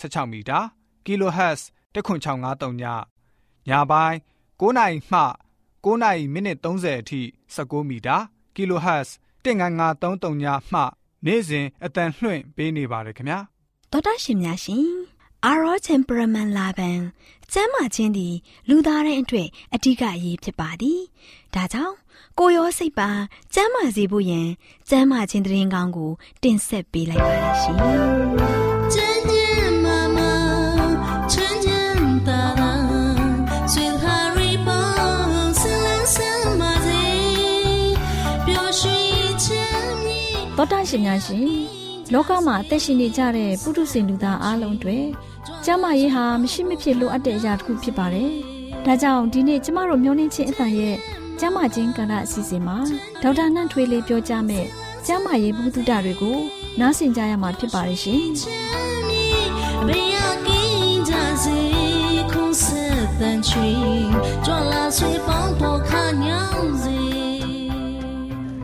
16မီတာ kHz 10653ညညပိုင်း9နိုင်မှ9နိုင်မိနစ်30အထိ16မီတာ kHz 19533ညမှနေ့စဉ်အတန်လှွင့်ပေးနေပါတယ်ခင်ဗျာတော်တာရှင်များရှင်အာရော temperament လာပန်ကျမ်းမာခြင်းသည်လူသားတိုင်းအတွက်အဓိကအရေးဖြစ်ပါသည်ဒါကြောင့်ကိုရောစိတ်ပါကျမ်းမာစေဖို့ယင်ကျမ်းမာခြင်းတရင်ကောင်းကို တင်ဆက်ပေးလိုက်ပါရရှင်။ တောတာရှင်များရှင်လောကမှာအသက်ရှင်နေကြတဲ့ပုထုဇဉ်လူသားအလုံးတွေကျမ်းမာရေးဟာမရှိမဖြစ်လိုအပ်တဲ့အရာတစ်ခုဖြစ်ပါတယ်။ဒါကြောင့်ဒီနေ့ကျမတို့မျှဝင့်ခြင်းအတန်ရဲ့ကျမ်းမာခြင်းကဏ္ဍအစီအစဉ်မှာဒေါက်တာနှန့်ထွေးလေးပြောကြားမယ်ကျမ်းမာရေးဘုဒ္ဓတွေကိုနားဆင်ကြရမှာဖြစ်ပါရဲ့ရှင်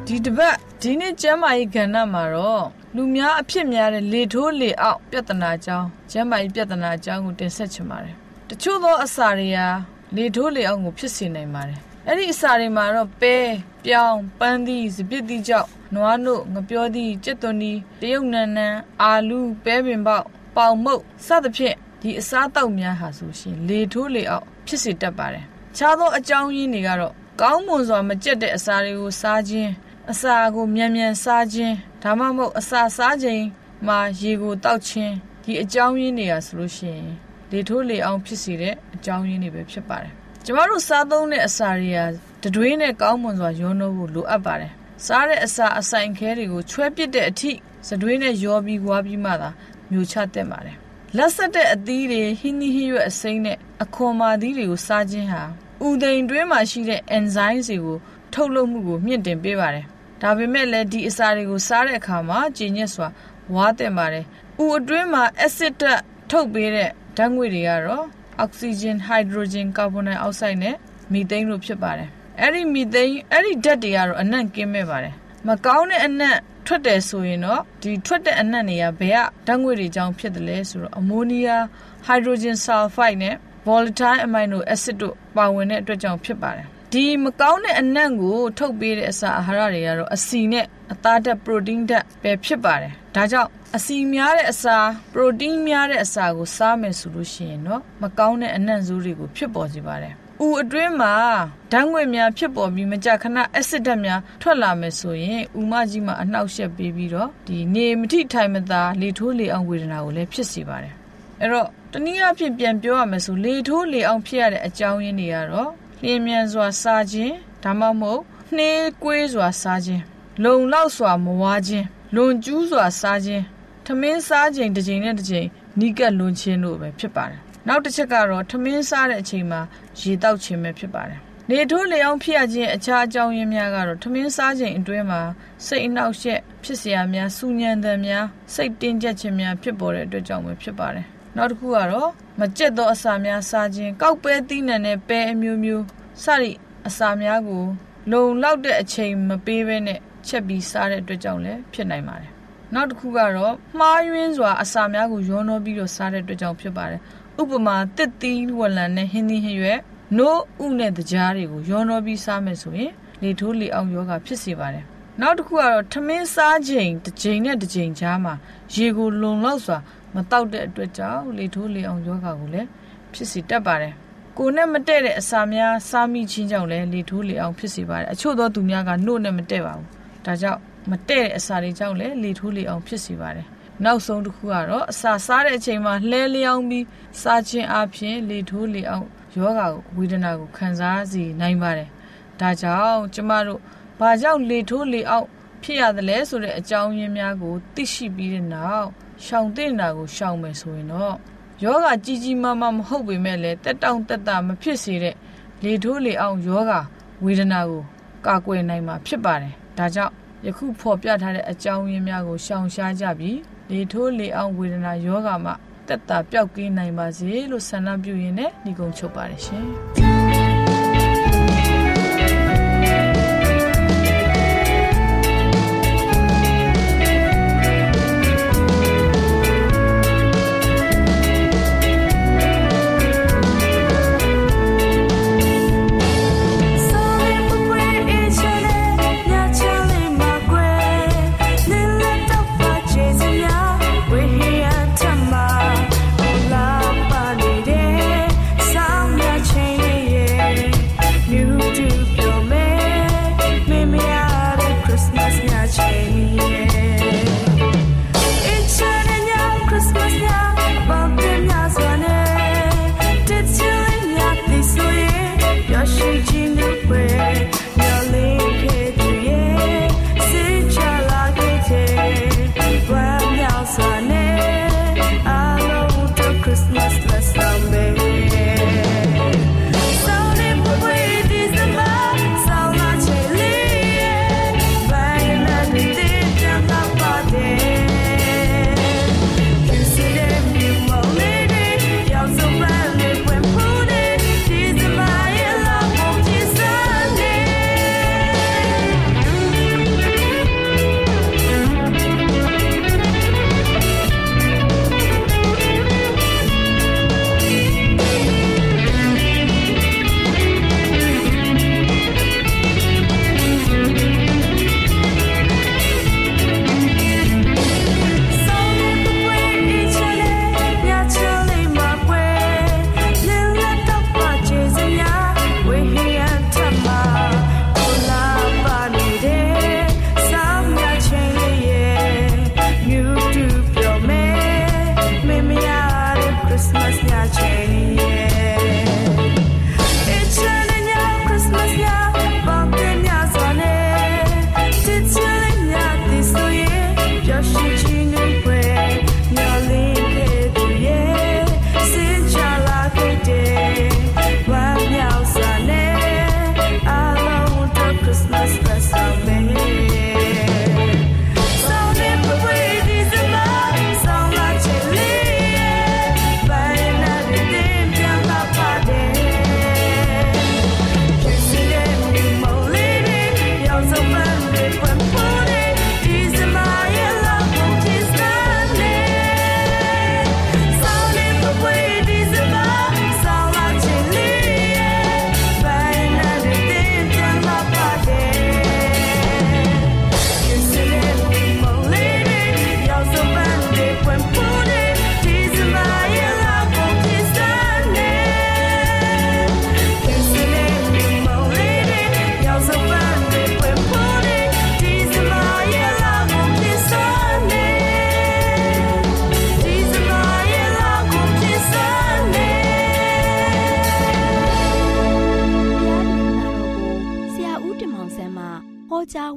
ဒီတပတ် ဒီနေ့ကျမ်းမာရေးကဏ္ဍမှာတော့လူများအဖြစ်များတဲ့လေထိုးလေအောက်ပြဿနာအကြောင်းကျမ်းမာရေးပြဿနာအကြောင်းကိုတင်ဆက်ချင်ပါတယ်တချို့သောအစာတွေဟာလေထိုးလေအောက်ကိုဖြစ်စေနိုင်ပါတယ်အဲ့ဒီအစာတွေမှာတော့ပဲပြောင်းပန်းသီးစပစ်သီးကြောက်နွားနို့ငပြောသီးကြက်သွန်သီးတရုတ်နန်းနန်းအာလူပဲပင်ပေါက်ပေါင်မုတ်စသဖြင့်ဒီအစားတောက်များဟာဆိုရှင်လေထိုးလေအောက်ဖြစ်စေတတ်ပါတယ်ခြားသောအကြောင်းရင်းတွေကတော့ကောင်းမွန်စွာမကြက်တဲ့အစာတွေကိုစားခြင်း အစာကိုမြန်မြန်စားခြင်းဒါမှမဟုတ်အစာစားခြင်းမှာရေကိုတောက်ခြင်းဒီအကြောင်းရင်းတွေကဆိုလို့ရှိရင်လေထိုးလေအောင်ဖြစ်စေတဲ့အကြောင်းရင်းတွေပဲဖြစ်ပါတယ်ကျမတို့စားသုံးတဲ့အစာတွေကတတွေးနဲ့ကောင်းမွန်စွာရောနှောဖို့လိုအပ်ပါတယ်စားတဲ့အစာအဆိုင်ခဲတွေကိုချွဲပစ်တဲ့အထိစတွေးနဲ့ရောပြီးွားပြီးမှသာမျိုးချတတ်ပါတယ်လက်ဆက်တဲ့အသီးတွေဟင်းသီးဟင်းရွက်အစိမ်းနဲ့အခွန်မာသီးတွေကိုစားခြင်းဟာဥဒိန်တွင်းမှာရှိတဲ့ enzyme တွေကိုထုတ်လုပ်မှုကိုမြင့်တင်ပေးပါတယ် ဒါပေမဲ့လည်းဒီအစာတွေကိုစားတဲ့အခါမှာကျဉ်ညက်စွာဝါတင်ပါတယ်ဥအတွင်းမှာ acid ထုတ်ပေးတဲ့ဓာတ်ငွေတွေကတော့အောက်ဆီဂျင်ဟိုက်ဒရိုဂျင်ကာဗွန်ဒိုင်အောက်ဆိုက်နဲ့မီသိန်းတို့ဖြစ်ပါတယ်အဲ့ဒီမီသိန်းအဲ့ဒီဓာတ်တွေကတော့အနံ့ကင်းမဲ့ပါတယ်မကောင်းတဲ့အနံ့ထွက်တယ်ဆိုရင်တော့ဒီထွက်တဲ့အနံ့တွေကဘယ်ကဓာတ်ငွေတွေကြောင့်ဖြစ်တယ်လဲဆိုတော့အမိုနီးယားဟိုက်ဒရိုဂျင်ဆာလ်ဖိုက်နဲ့ volatile amino acid တို့ပါဝင်တဲ့အတွက်ကြောင့်ဖြစ်ပါတယ် ဒီမကောင်းတဲ့အနံ့ကိုထုတ်ပေးတဲ့အစာအာဟာရတွေကတော့အဆီနဲ့အသားဓာတ်ပရိုတင်းဓာတ်ပဲဖြစ်ပါတယ်ဒါကြောင့်အစီများတဲ့အစာပရိုတင်းများတဲ့အစာကိုစားမယ်ဆိုလို့ရှိရင်တော့မကောင်းတဲ့အနံ့ဆိုးတွေကိုဖြစ်ပေါ်စေပါတယ်။ဥအတွင်းမှာဓာတ်ငွေများဖြစ်ပေါ်ပြီးမကြာခဏအက်ဆစ်ဓာတ်များထွက်လာမယ်ဆိုရင်ဥမကြီးမှာအနှောက်အယှက်ပေးပြီးတော့ဒီနေမထိထိုင်မသာလေထိုးလေအောင်ဝေဒနာကိုလည်းဖြစ်စေပါတယ်။အဲ့တော့တနည်းအားဖြင့်ပြန်ပြောရမယ်ဆိုလေထိုးလေအောင်ဖြစ်ရတဲ့အကြောင်းရင်းတွေကတော့ လျင်မြန်စွာစားခြင်းဒါမှမဟုတ်နှေးကွေးစွာစားခြင်းလုံလောက်စွာမဝါခြင်းလွန်ကျူးစွာစားခြင်းထမင်းစားချိန်တစ်ချိန်နဲ့တစ်ချိန်နီးကပ်လွန်ခြင်းတို့ပဲဖြစ်ပါတယ်နောက်တစ်ချက်ကတော့ထမင်းစားတဲ့အချိန်မှာရေတောက်ခြင်းပဲဖြစ်ပါတယ်နေထိုးလေအောင်ဖြစ်ရခြင်းအခြားအကြောင်းရင်းများကတော့ထမင်းစားချိန်အတွင်းမှာစိတ်အနှောက်အယှက်ဖြစ်เสียများစူညံတဲ့များစိတ်တင်းကျပ်ခြင်းများဖြစ်ပေါ်တဲ့အတွက်ကြောင့်ပဲဖြစ်ပါတယ်နောက်တစ်ခုကတော့ မကြက်သောအစာများစားခြင်းကောက်ပဲသီးနှံနဲ့ပဲအမျိုးမျိုးစသည့်အစာများကို လုံလောက်တဲ့အချိန်မပေးဘဲနဲ့ချက်ပြီးစားတဲ့အတွက်ကြောင့်လည်းဖြစ်နိုင်ပါတယ်နောက်တစ်ခုကတော့မှားယွင်းစွာအစာများကိုရောနှောပြီးတော့စားတဲ့အတွက်ကြောင့်ဖြစ်ပါတယ်ဥပမာတစ်သီးဝလံနဲ့ဟင်းသီးဟင်းရွက်နို့ဥနဲ့တကြားတွေကိုရောနှောပြီးစားမယ်ဆိုရင်လေထိုးလေအောင်ယောဂဖြစ်စေပါတယ်နောက်တစ်ခုကတော့ထမင်းစားချိန်တစ်ချိန်နဲ့တစ်ချိန်ကြားမှာရေကိုလုံလောက်စွာ မတောက်တဲ့အတွက်ကြောင့်လေထိုးလေအောင်ယောဂကိုလည်းဖြစ်စေတတ်ပါတယ်ကိုနဲ့မတည့်တဲ့အစာများစားမိခြင်းကြောင့်လည်းလေထိုးလေအောင်ဖြစ်စေပါတယ်အချို့သောသူများကနှုတ်နဲ့မတည့်ပါဘူးဒါကြောင့်မတည့်တဲ့အစာတွေကြောင့်လည်းလေထိုးလေအောင်ဖြစ်စေပါတယ်နောက်ဆုံးတစ်ခုကတော့အစာစားတဲ့အချိန်မှာလှဲလျောင်းပြီးစားခြင်းအပြင်လေထိုးလေအောင်ယောဂဝေဒနာကိုခံစားစေနိုင်ပါတယ်ဒါကြောင့်ကျမတို့ဘာကြောင့်လေထိုးလေအောင်ဖြစ်ရသလဲဆိုတဲ့အကြောင်းရင်းများကိုသိရှိပြီးတဲ့နောက် ရှောင်တဲ့နာကိုရှောင်မယ်ဆိုရင်တော့ယောဂကြီးကြီးမားမားမဟုတ်ပေမဲ့လည်းတက်တောင့်တက်တာမဖြစ်စေတဲ့လေထိုးလေအောင်ယောဂဝေဒနာကိုကာကွယ်နိုင်မှာဖြစ်ပါတယ်ဒါကြောင့်ယခုဖော်ပြထားတဲ့အကြောင်းရင်းများကိုရှောင်ရှားကြပြီးလေထိုးလေအောင်ဝေဒနာယောဂမှာတက်တာပျောက်ကင်းနိုင်ပါစေလို့ဆန္ဒပြုရင်းနဲ့ညီကုန်းချုပ်ပါတယ်ရှင်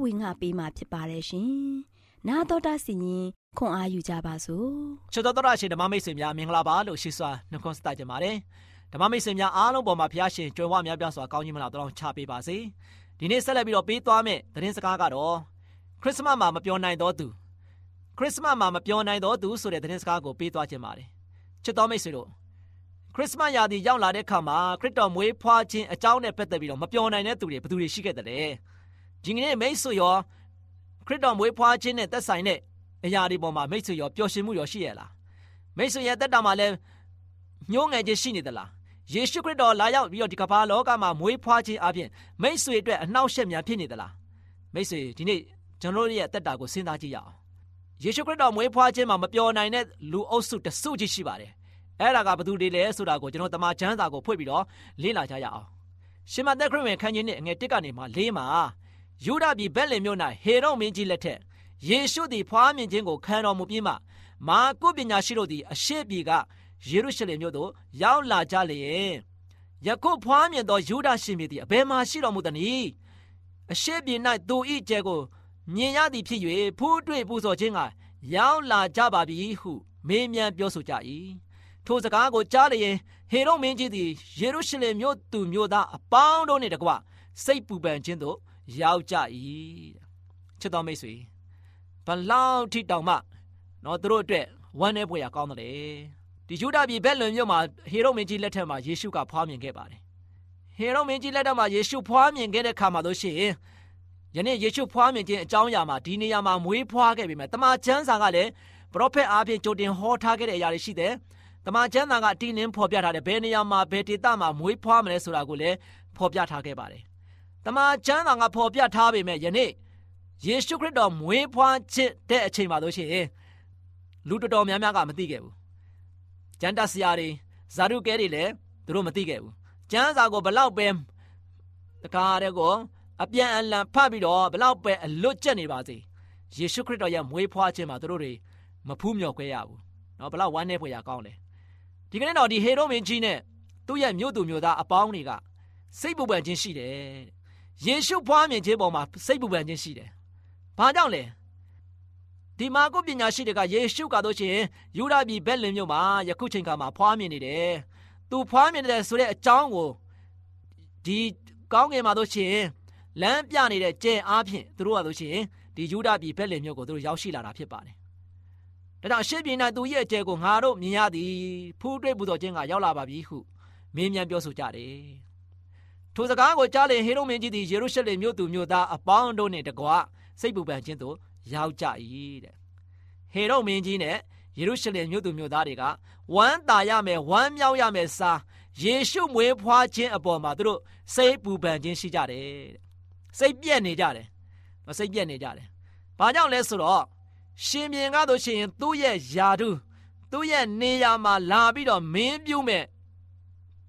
ဝင်ငါပေးมาဖြစ်ပါတယ်ရှင်။နာတော်တာစီရင်ခွန်အားယူကြပါစို့။ချစ်တော်တော်ရှင်ဓမ္မမိတ်ဆွေများမင်္ဂလာပါလို့ရှိစွာနှုတ်ခွန်းဆက်ကြပါတယ်။ဓမ္မမိတ်ဆွေများအားလုံးပေါ်မှာဘုရားရှင်ကြွယ်ဝများပြားစွာကောင်းကြီးမလားတောင်းချပေးပါစေ။ဒီနေ့ဆက်လက်ပြီးတော့ပေးသွားမယ့်သတင်းစကားကတော့ခရစ်စမတ်မှာမပြောနိုင်တော့သူခရစ်စမတ်မှာမပြောနိုင်တော့သူဆိုတဲ့သတင်းစကားကိုပေးသွားခြင်းပါတယ်။ချစ်တော်မိတ်ဆွေတို့ခရစ်စမတ်ရာသီရောက်လာတဲ့အခါမှာခရစ်တော်မွေးဖွားခြင်းအကြောင်းနဲ့ပတ်သက်ပြီးတော့မပြောနိုင်တဲ့သူတွေဘယ်သူတွေရှိခဲ့တယ်လဲ။ ဒီကနေ့မိတ်ဆွေရောခရစ်တော်မွေးဖွားခြင်းနဲ့သက်ဆိုင်တဲ့အရာတွေပေါ်မှာမိတ်ဆွေရောပျော်ရွှင်မှုရောရှိရလားမိတ်ဆွေရဲ့တက်တာမှာလည်းညှိုးငယ်ခြင်းရှိနေသလားယေရှုခရစ်တော်လာရောက်ပြီးတော့ဒီကမ္ဘာလောကမှာမွေးဖွားခြင်းအပြင်မိတ်ဆွေအတွက်အနှောက်အယှက်များဖြစ်နေသလားမိတ်ဆွေဒီနေ့ကျွန်တော်ရဲ့တက်တာကိုစဉ်းစားကြည့်ရအောင်ယေရှုခရစ်တော်မွေးဖွားခြင်းမှာမပျော်နိုင်တဲ့လူအုပ်စုတစုကြီးရှိပါတယ်အဲ့ဒါကဘသူတွေလဲဆိုတာကိုကျွန်တော်တမန်ကျမ်းစာကိုဖွင့်ပြီးတော့လေ့လာကြရအောင်ရှင်မသက်ခရစ်ဝင်ခန်းကြီးနဲ့အငယ်1ကနေမှ၄မှာ ယူဒပြည်ဘက်လင်မြို့၌ဟေရုမင်းကြီးလက်ထက်ယေရှုသည်ဖွားမြင်ခြင်းကိုခံတော်မူပြီးမှမာကုပညာရှိတို့သည်အရှိပြည်ကယေရုရှလင်မြို့သို့ရောက်လာကြလျင်ယခုဖွားမြင်သောယူဒရှင်ပြည်သည်အဘယ်မှရှိတော်မူသနည်းအရှိပြည်၌သူဤကျဲကိုမြင်ရသည်ဖြစ်၍ဖူးတွေ့ပူဇော်ခြင်းကရောက်လာကြပါပြီဟုမေးမြန်းပြောဆိုကြ၏ထိုစကားကိုကြားလျင်ဟေရုမင်းကြီးသည်ယေရုရှလင်မြို့သူမြို့သားအပေါင်းတို့နှင့်တကွစိတ်ပူပန်ခြင်းသို့ ရောက်ကြ၏ချစ်တော်မိတ်ဆွေဘလောက်ထိတောင်မှနော်သူတို့အတွက်ဝမ်းနည်းဖွယ်ရာကောင်းတယ်ဒီယူဒပြည်ဘက်လွန်မြို့မှာဟေရုမင်းကြီးလက်ထက်မှာယေရှုကဖွားမြင်ခဲ့ပါတယ်ဟေရုမင်းကြီးလက်ထက်မှာယေရှုဖွားမြင်ခဲ့တဲ့ခါမှာတို့ရှိရင်ယနေ့ယေရှုဖွားမြင်ခြင်းအကြောင်းအရာမှာဒီနေရာမှာမွေးဖွားခဲ့ပြီမဲ့တမန်ကျမ်းစာကလည်းပရောဖက်အားဖြင့်ကြိုတင်ဟောထားခဲ့တဲ့အရာတွေရှိတယ်။တမန်ကျမ်းစာကတင်းနှင်းဖော်ပြထားတယ်ဘယ်နေရာမှာဘယ်ဒေသမှာမွေးဖွားမလဲဆိုတာကိုလည်းဖော်ပြထားခဲ့ပါတယ်။ တမန်ကျမ်းစာကဖော်ပြထားပေမဲ့ယနေ့ယေရှုခရစ်တော်မွေးဖွားခြင်းတဲ့အချိန်မှာလို့ရှိရင်လူတော်တော်များများကမသိခဲ့ဘူး။ကျမ်းတဆရာတွေဇာတုကဲတွေလည်းသူတို့မသိခဲ့ဘူး။ကျမ်းစာကိုဘလောက်ပဲတကားတဲ့ကိုအပြန်အလှန်ဖတ်ပြီးတော့ဘလောက်ပဲအလွတ်ကျက်နေပါစေယေရှုခရစ်တော်ရဲ့မွေးဖွားခြင်းမှာသူတို့တွေမဖူးမြော်ခွဲရဘူးเนาะဘလောက်ဝမ်းနည်းဖွယ်ရကောင်းလဲဒီကနေ့တော့ဒီဟေရိုမင်းကြီးနဲ့သူ့ရဲ့မြို့သူမြို့သားအပေါင်းတွေကစိတ်ပူပန်ခြင်းရှိတယ် ယေရှုဖွားမြင်ခြင်းပေါ်မှာစိတ်ပူပန်ခြင်းရှိတယ်ဘာကြောင့်လဲဒီမာကုပညာရှိတွေကယေရှုကတော့ချင်းယူဒပြည်ဘက်လင်မြို့မှာယခုချိန်ခါမှာဖွားမြင်နေတယ်သူဖွားမြင်တယ်ဆိုတဲ့အကြောင်းကိုဒီကောင်းငင်မှာတို့ချင်းလမ်းပြနေတဲ့ကျဲအားဖြင့်သူတို့ကတို့ချင်းဒီယူဒပြည်ဘက်လင်မြို့ကိုသူတို့ရောက်ရှိလာတာဖြစ်ပါတယ်။ဒါကြောင့်ရှေ့ပြည်၌သူရဲ့အကျဲကိုငါတို့မြင်ရသည်ဖူးတွေ့ပူတော်ခြင်းကရောက်လာပါပြီဟုမင်းမြန်ပြောဆိုကြတယ်။ ထိုစကားကိုကြားလျင်ဟေရုမင်းကြီးသည်ယေရုရှလင်မြို့သူမြို့သားအပေါင်းတို့နှင့်တကွစိတ်ပူပန်ခြင်းသို့ရောက်ကြ၏တဲ့။ဟေရုမင်းကြီးနဲ့ယေရုရှလင်မြို့သူမြို့သားတွေကဝမ်းသာရမယ်ဝမ်းမြောက်ရမယ်စားယေရှုမွေးဖွားခြင်းအပေါ်မှာသူတို့စိတ်ပူပန်ခြင်းရှိကြတယ်တဲ့။စိတ်ပြက်နေကြတယ်။စိတ်ပြက်နေကြတယ်။ဘာကြောင့်လဲဆိုတော့ရှင်မြင်ကားတို့ရှင်သူ့ရဲ့ယာတုသူ့ရဲ့နေရာမှာလာပြီးတော့မင်းပြုမဲ့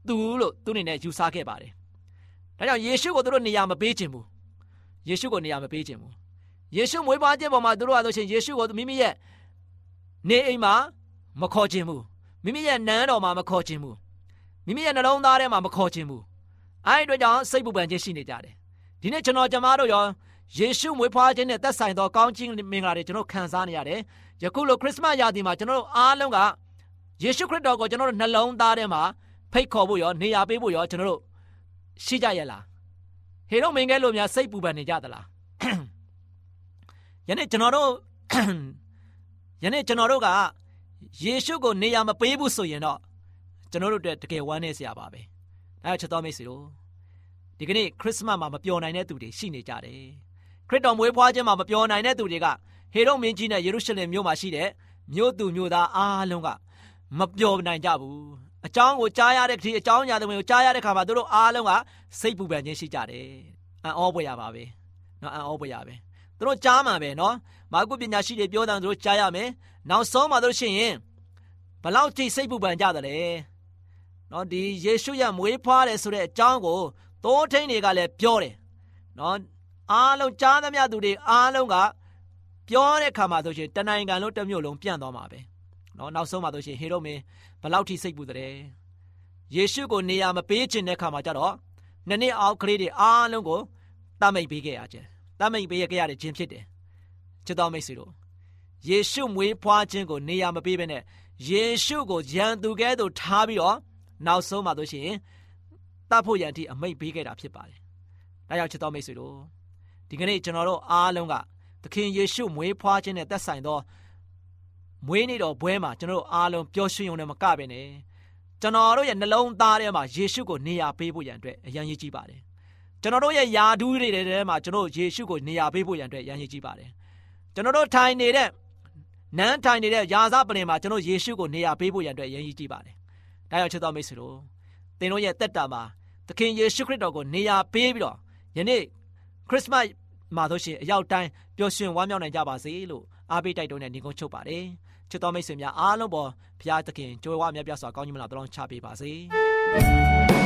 သူလို့သူအနေနဲ့ယူဆခဲ့ပါတယ်။ ဒါကြောင့်ယေရှုကိုသူတို့နေရာမပေးခြင်းဘူး။ယေရှုကိုနေရာမပေးခြင်းဘူး။ယေရှုမွေးဖွားခြင်းပေါ်မှာသူတို့ကဆိုရှင်ယေရှုကိုမိမိရဲ့နေအိမ်မှာမခေါ်ခြင်းဘူး။မိမိရဲ့နန်းတော်မှာမခေါ်ခြင်းဘူး။မိမိရဲ့နှလုံးသားထဲမှာမခေါ်ခြင်းဘူး။အဲဒီအတွက်ကြောင့်စိတ်ပူပန်ခြင်းရှိနေကြတယ်။ဒီနေ့ကျွန်တော်ကျမတို့ရောယေရှုမွေးဖွားခြင်းနဲ့သက်ဆိုင်သောကောင်းခြင်းမင်္ဂလာတွေကျွန်တော်ခံစားနေရတယ်။ယခုလိုခရစ်စမတ်ရာသီမှာကျွန်တော်တို့အားလုံးကယေရှုခရစ်တော်ကိုကျွန်တော်တို့နှလုံးသားထဲမှာဖိတ်ခေါ်ဖို့ရောနေရာပေးဖို့ရောကျွန်တော်တို့ ရှိကြရလား။ဟေတော့မင်းကဲလို့များစိတ်ပူပန်နေကြသလား။ယနေ့ကျွန်တော်တို့ယနေ့ကျွန်တော်တို့ကယေရှုကိုနေရာမပေးဘူးဆိုရင်တော့ကျွန်တော်တို့အတွက်တကယ်ဝမ်းနည်းစရာပါပဲ။ဒါကြောင့်ချက်တော်မိတ်ဆွေတို့ဒီကနေ့ခရစ်စမတ်မှာမပျော်နိုင်တဲ့သူတွေရှိနေကြတယ်။ခရစ်တော်မွေးဖွားခြင်းမှာမပြောနိုင်တဲ့သူတွေကဟေရုမင်းကြီးနဲ့ယေရုရှလင်မြို့မှာရှိတဲ့မြို့သူမြို့သားအားလုံးကမပြောနိုင်ကြဘူး အကြောင်းကိုကြားရတဲ့ဒီအကြောင်းညာတွေကိုကြားရတဲ့ခါမှာသူတို့အားလုံးကစိတ်ပူပန်ခြင်းရှိကြတယ်အံ့ဩပွေရပါပဲနော်အံ့ဩပွေရပဲသူတို့ကြားမှာပဲနော်မာကုပညာရှိတွေပြောတယ်သူတို့ကြားရမယ်နောက်ဆုံးမှာတို့ရှိရင်ဘလောက်ထိစိတ်ပူပန်ကြတယ်လဲနော်ဒီယေရှုရဲ့မွေးဖွားတယ်ဆိုတဲ့အကြောင်းကိုသိုးထိန်တွေကလည်းပြောတယ်နော်အားလုံးကြားသမျှသူတွေအားလုံးကပြောတဲ့ခါမှာဆိုရှင်တနိုင်ငံလုံးတစ်မြို့လုံးပြန့်သွားမှာပဲ နော်နောက်ဆုံးမှာဆိုရှင်ဟေရုမင်းဘလောက်ထိစိတ်ပူတဲ့ယေရှုကိုနေရာမပေးခြင်းတဲ့ခါမှာကြတော့နှစ်နှစ်အောက်ကလေးတွေအားလုံးကိုတတ်မိတ်ပေးခဲ့ရခြင်းတတ်မိတ်ပေးခဲ့ရတဲ့ခြင်းဖြစ်တယ်ချစ်တော်မိတ်ဆွေတို့ယေရှုမွေးဖွားခြင်းကိုနေရာမပေးဘဲနဲ့ယေရှုကိုရန်သူကဲသို့ထားပြီးတော့နောက်ဆုံးမှာဆိုရှင်တတ်ဖို့ရန်တိအမိတ်ပေးခဲ့တာဖြစ်ပါတယ်။ဒါကြောင့်ချစ်တော်မိတ်ဆွေတို့ဒီကနေ့ကျွန်တော်တို့အားလုံးကသခင်ယေရှုမွေးဖွားခြင်းနဲ့သက်ဆိုင်သော မွေးနေ့တော်ဘွဲမှာကျွန်တော်တို့အားလုံးပျော်ရွှင်ုံနဲ့မကပဲနဲ့ကျွန်တော်တို့ရဲ့နှလုံးသားထဲမှာယေရှုကိုနေရာပေးဖို့ရန်အတွက်အရန်ရည်ကြီးပါတယ်ကျွန်တော်တို့ရဲ့ယာဒူးတွေထဲမှာကျွန်တော်ယေရှုကိုနေရာပေးဖို့ရန်အတွက်ရန်ရည်ကြီးပါတယ်ကျွန်တော်တို့ထိုင်နေတဲ့နန်းထိုင်နေတဲ့ယာဇပလင်မှာကျွန်တော်ယေရှုကိုနေရာပေးဖို့ရန်အတွက်ရန်ရည်ကြီးပါတယ်ဒါကြောင့်ချစ်တော်မိတ်ဆွေတို့သင်တို့ရဲ့တက်တာမှာသခင်ယေရှုခရစ်တော်ကိုနေရာပေးပြီးတော့ယနေ့ခရစ်စမတ်မှာတို့ရှင်အရောက်တိုင်းပျော်ရွှင်ဝမ်းမြောက်နိုင်ကြပါစေလို့အားပေးတိုက်တွန်းတဲ့ညီကုန်းချုပ်ပါတယ် ချစ်တော်မိတ်ဆွေများအားလုံးပေါ်ဘုရားသခင်ကြွယ်ဝမြတ်ပြစွာကောင်းကြီးမလားတောင်းချပေးပါစေ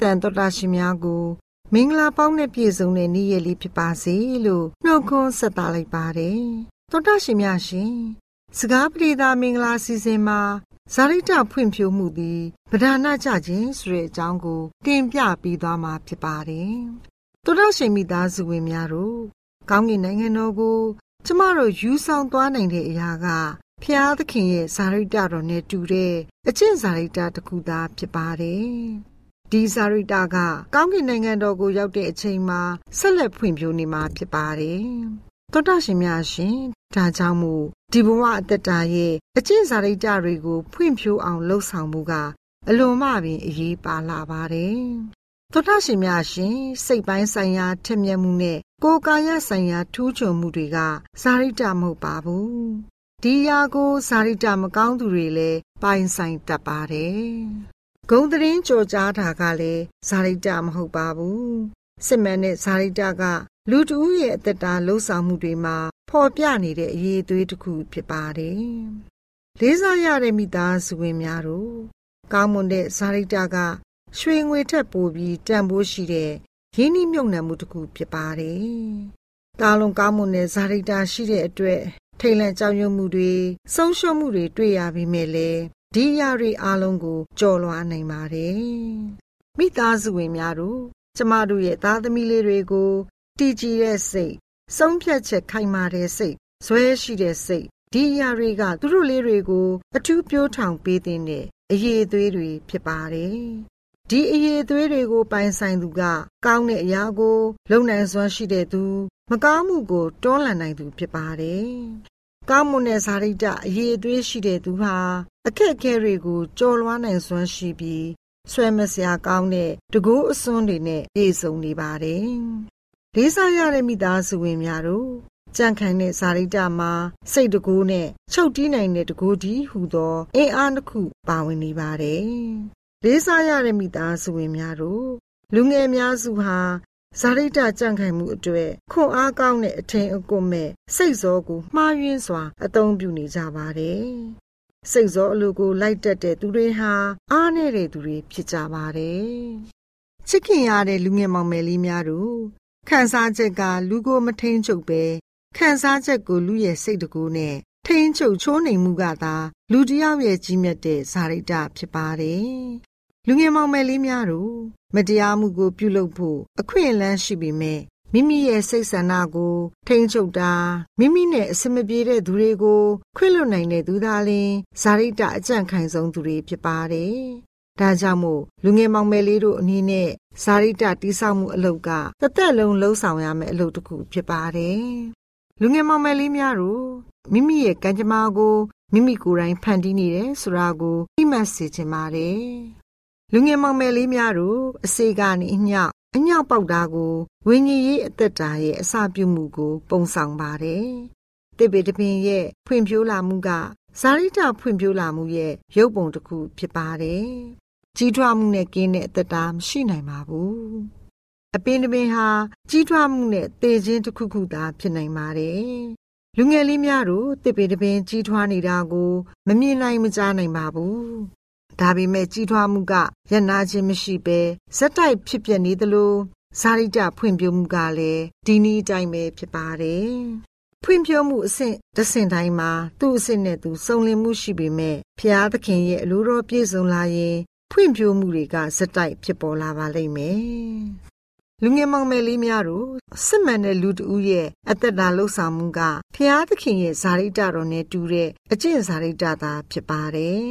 တန်တော်တာရှင်များကိုမင်္ဂလာပေါင်းနဲ့ပြည့်စုံတဲ့နေ့ရက်လေးဖြစ်ပါစေလို့နှုတ်ခွန်းဆက်သလိုက်ပါတယ်တော်တာရှင်များရှင်စကားပြေသာမင်္ဂလာစီစဉ်မှာဇာရိတဖွင့်ဖြိုးမှုသည်ဗဒနာကြခြင်းဆိုတဲ့အကြောင်းကိုတင်ပြပြီးသွားမှာဖြစ်ပါတယ်တော်တာရှင်မိသားစုဝင်များတို့ကောင်းကင်နိုင်ငံတော်ကိုကျမတို့ယူဆောင်သွားနိုင်တဲ့အရာကဖျားသခင်ရဲ့ဇာရိတတော်နဲ့တူတဲ့အကျင့်ဇာရိတတစ်ခုသာဖြစ်ပါတယ်။ ဒီဇာရိတကကောင်းကင်နိုင်ငံတော်ကိုရောက်တဲ့အချိန်မှာဆက်လက်ဖွံ့ဖြိုးနေမှာဖြစ်ပါတယ်။သောတာရှင်များရှင်ဒါကြောင့်မို့ဒီဘဝအတ္တတာရဲ့အကျင့်ဇာရိတတွေကိုဖွံ့ဖြိုးအောင်လှုပ်ဆောင်မှုကအလွန်မှပင်အရေးပါလာပါတယ်။သောတာရှင်များရှင်စိတ်ပိုင်းဆိုင်ရာထက်မြက်မှုနဲ့ကိုယ်ကာယဆိုင်ရာထူးချွန်မှုတွေကဇာရိတမဟုတ်ပါဘူးဒီယာကိုဇာရိတမကောင်းသူတွေလည်းပိုင်ဆိုင်တတ်ပါတယ် ဂုံသတင်းကြော်ကြားတာကလည်းဇာရိတမဟုတ်ပါဘူးစစ်မှန်တဲ့ဇာရိတကလူတဦးရဲ့အသက်တာလှုပ်ဆောင်မှုတွေမှာဖော်ပြနေတဲ့အရေးအသွေးတစ်ခုဖြစ်ပါတယ်လေးစားရတဲ့မိသားစုဝင်များတို့ကောင်းမွန်တဲ့ဇာရိတကရွှေငွေထက်ပိုပြီးတန်ဖိုးရှိတဲ့ရင်းနှီးမြုပ်နှံမှုတစ်ခုဖြစ်ပါတယ်။တာလွန်ကောင်းမွန်တဲ့ဇာတိတာရှိတဲ့အတွက်ထိတ်လန့်ကြောက်ရွံ့မှုတွေဆုံးရှုံးမှုတွေတွေ့ရပြီးမြဲလေ ဒီရတွေအားလုံးကိုကြော်လွှားနိုင်ပါတယ်။မိသားစုဝင်များတို့ကျမတို့ရဲ့သားသမီးလေးတွေကိုတည်ကြည်တဲ့စိတ်ဆုံးဖြတ်ချက်ခိုင်မာတဲ့စိတ်ဇွဲရှိတဲ့စိတ်ဒီအရာတွေကသူတို့လေးတွေကို အထူးပြိုးထောင်ပေးတဲ့အရေးအသွေးတွေဖြစ်ပါတယ်ဒီအရေးသွေးတွေကို ပိုင်ဆိုင်သူက ကောင်းတဲ့အရာကို လုံနိုင်စွမ်းရှိတဲ့သူ မကောင်းမှုကိုတွန်းလှန်နိုင်သူဖြစ်ပါတယ်။ ကောင်းမွန်တဲ့ဇာတိတအရေးသွေးရှိတဲ့သူဟာအခက်အခဲတွေကိုကျော်လွှားနိုင်စွမ်းရှိပြီးဆွဲမစရာကောင်းတဲ့တကူအစွန်းတွေနဲ့ပြည့်စုံနေပါတယ်။လေးစားရတဲ့မိသားစုဝင်များတို့ကြန့်ခိုင်တဲ့ဇာတိတမှာစိတ်တကူနဲ့ချုပ်တီးနိုင်တဲ့တကူဒီဟူသောအင်အားတစ်ခုပါဝင်နေပါတယ်လေးစားရတဲ့မိသားစုဝင်များတို့လူငယ်များစုဟာ ဇာရိတကြံ့ခိုင်မှုအတွေ့ခွန်အားကောင်းတဲ့အထင်အကွမဲ့စိတ်စောကိုမှားယွင်းစွာ အသုံးပြုနေကြပါတယ်။စိတ်စောအလိုကိုလိုက်တက်တဲ့သူတွေဟာအားနည်းတဲ့သူတွေဖြစ်ကြပါတယ်။ချစ်ခင်ရတဲ့လူငယ်မောင်မယ်လေးများတို့ခံစားချက်ကလူကိုမထိန်ချုပ်ပဲခံစားချက်ကိုလူရဲ့စိတ်တကူနဲ့ထိန်ချုပ်ချိုးနေမှုကသာ လူတယောက်ရဲ့ကြီးမြတ်တဲ့ဇာရိတဖြစ်ပါတယ် လူငယ်မောင်မယ်လေးများတို့မတရားမှုကို ပြုလုပ်ဖို့အခွင့်အလမ်းရှိပေမဲ့မိမိရဲ့စိတ်ဆန္ဒကို ထိန်းချုပ်တာမိမိနဲ့အစမပြေတဲ့သူတွေကိုခွင့်လွတ်နိုင်တဲ့သူသားလင်ဇာရိတအကြံခိုင်ဆုံးသူတွေဖြစ်ပါတယ်။ဒါကြောင့်မို့လူငယ်မောင်မယ်လေးတို့အနေနဲ့ဇာရိတတိဆောက်မှုအလုပ်ကတစ်သက်လုံးလှုံ့ဆော်ရမယ့်အလုပ်တစ်ခုဖြစ်ပါတယ်။လူငယ်မောင်မယ်လေးများတို့မိမိရဲ့ကံကြမ္မာကိုမိမိကိုယ်တိုင်ဖန်တီးနေတယ်ဆိုတာကိုသိမှတ်စေချင်ပါတယ် လူငယ်မောင်မယ်လေးများတို့အစေကနေအညောက်အညောက်ပေါက်တာကိုဝိညာဉ်ရေးအသက်တာရဲ့အစပြုမှုကို ပုံဆောင်ပါတယ်။တစ်ပေတပင်ရဲ့ဖွံ့ဖြိုးလာမှုကဇာရိတဖွံ့ဖြိုးလာမှုရဲ့ရုပ်ပုံတစ်ခုဖြစ်ပါတယ်။ကြီးထွားမှုနဲ့ကင်းတဲ့အသက်တာမရှိနိုင်ပါဘူး။အပင်တပင်ဟာကြီးထွားမှုနဲ့သေခြင်းတစ်ခုခုသာဖြစ်နိုင်ပါတယ်။လူငယ်လေးများတို့တစ်ပေတပင်ကြီးထွားနေတာကို မမြင်နိုင်မကြားနိုင်ပါဘူး ဒါပေမဲ့ကြီးထွားမှုကရနာခြင်းမရှိဘဲဇက်တိုက်ဖြစ်ပြနေသလိုဇာရိတဖွံ့ဖြိုးမှုကလည်းဒီနည်းအတိုင်းပဲဖြစ်ပါတယ်။ဖွံ့ဖြိုးမှုအဆင့်တစ်ဆင့်တိုင်းမှာသူ့အဆင့်နဲ့သူစုံလင်မှုရှိပေမဲ့ဖျားသခင်ရဲ့အလိုတော်ပြည့်စုံလာရင်ဖွံ့ဖြိုးမှုတွေကဇက်တိုက်ဖြစ်ပေါ်လာပါလိမ့်မယ်။လူငယ်မောင်မယ်လေးများတို့စစ်မှန်တဲ့လူတဦးရဲ့အသက်တာလှုပ်ဆောင်မှုကဖျားသခင်ရဲ့ဇာရိတတော်နဲ့တူတဲ့အကျင့်ဇာရိတသာဖြစ်ပါတယ်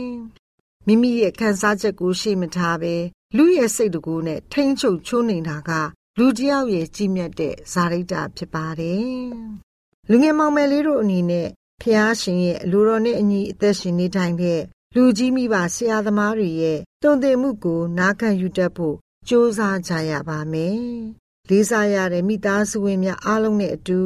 မိမိရဲ့ခံစားချက်ကိုရှေ့မထားဘဲလူရဲ့စိတ်တကူနဲ့ထိမ့်ချုပ်ချိုးနေတာကလူတယောက်ရဲ့ကြီးမြတ်တဲ့ဇာရိတာဖြစ်ပါတယ်။လူငယ်မောင်မယ်လေးတို့အနေနဲ့ဖျားရှင်ရဲ့လူတော်နဲ့အညီအသက်ရှင်နေတိုင်းတဲ့လူကြီးမိဘဆရာသမားတွေရဲ့တုံ့တင်မှုကိုနားခံယူတတ်ဖို့ကြိုးစားကြရပါမယ်။လေးစားရတဲ့မိသားစုဝင်များအားလုံးနဲ့အတူ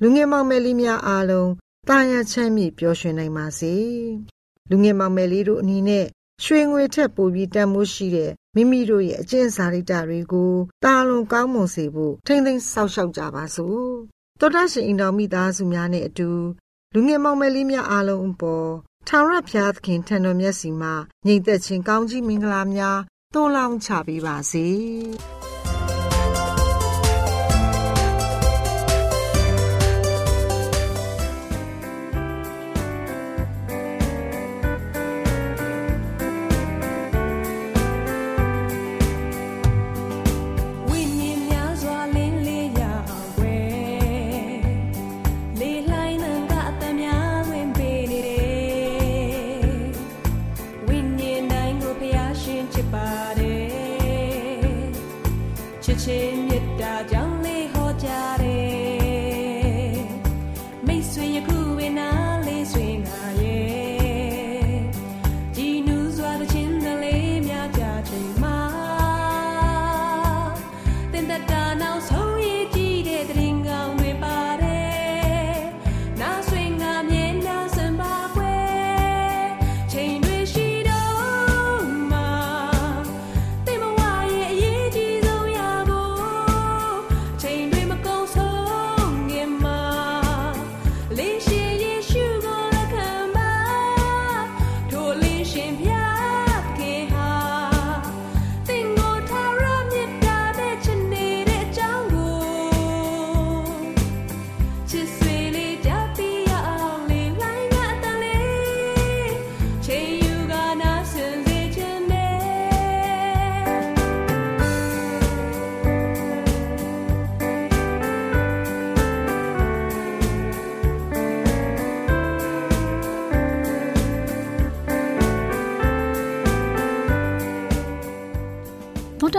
လူငယ်မောင်မယ်လေးများအားလုံးတာယာချမ်းမြေ့ပျော်ရွှင်နိုင်ပါစေ။လူငယ်မောင်မယ်လေးတို့အနေနဲ့ ရွှေငွေထက်ပိုပြီးတန်မိုးရှိတဲ့မိမိတို့ရဲ့အကျင့်စာရိတ္တတွေကိုတာလွန်ကောင်းမွန်စေဖို့ထိမ့်သိမ်းဆောက်ရှောက်ကြပါစို့တောတရှင်အင်တော်မိသားစုများနဲ့အတူလူငယ်မောင်မယ်လေးများအားလုံးအပေါ်ထာဝရဘုရားသခင်ထံတော်မျက်စီမှာညီသက်ချင်းကောင်းကြီးမင်္ဂလာများသွန်လောင်းချပေးပါစေ။။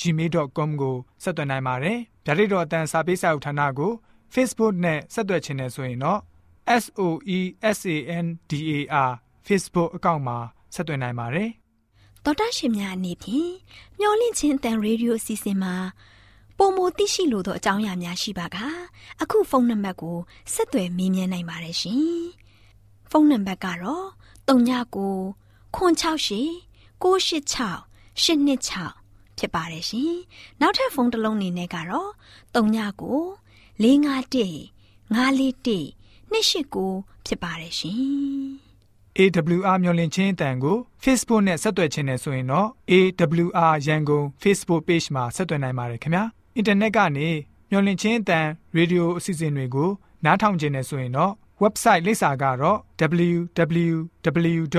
@gmail.com ကိုဆက်သွင်းနိုင်ပါတယ်။ဓာတိတော်အတန်းစာပေးစာဥထာဏာကို Facebook နဲ့ဆက်သွယ်ခြင်းနဲ့ဆိုရင်တော့ s o e s a n d a r Facebook အကောင့်မှာဆက်သွင်းနိုင်ပါတယ်တော်တာရှင်များအနေဖြင့်မျောလင့်ချင်းတန်ရေဒီယိုအစီအစဉ်မှာပုံမသိရှိလို့သောအကြောင်းအရာများရှိပါကအခုဖုန်းနံပါတ်ကိုဆက်သွယ်မေးမြန်းနိုင်ပါတယ်ရှင်။ဖုန်းနံပါတ်ကတော့39 668 986 126 ဖြစ်ပါတယ်ရှင်။နောက်ထပ်ဖုန်းတစ်လုံးအနေနဲ့ကတော့39 651 541 289ဖြစ်ပါတယ်ရှင်။ AWR မျော်လင့်ခြင်းအတန်ကို Facebook နဲ့ဆက်သွယ်ခြင်းနဲ့ဆိုရင်တော့ AWR ရန်ကုန် Facebook Page မှာဆက်သွယ်နိုင်ပါတယ်ခင်ဗျာ။ Internet ကနေမျော်လင့်ခြင်းအတန် Radio အစီအစဉ်တွေကို နားထောင်ခြင်းနဲ့ဆိုရင်တော့ website လိပ်စာကတော့ www.awr.org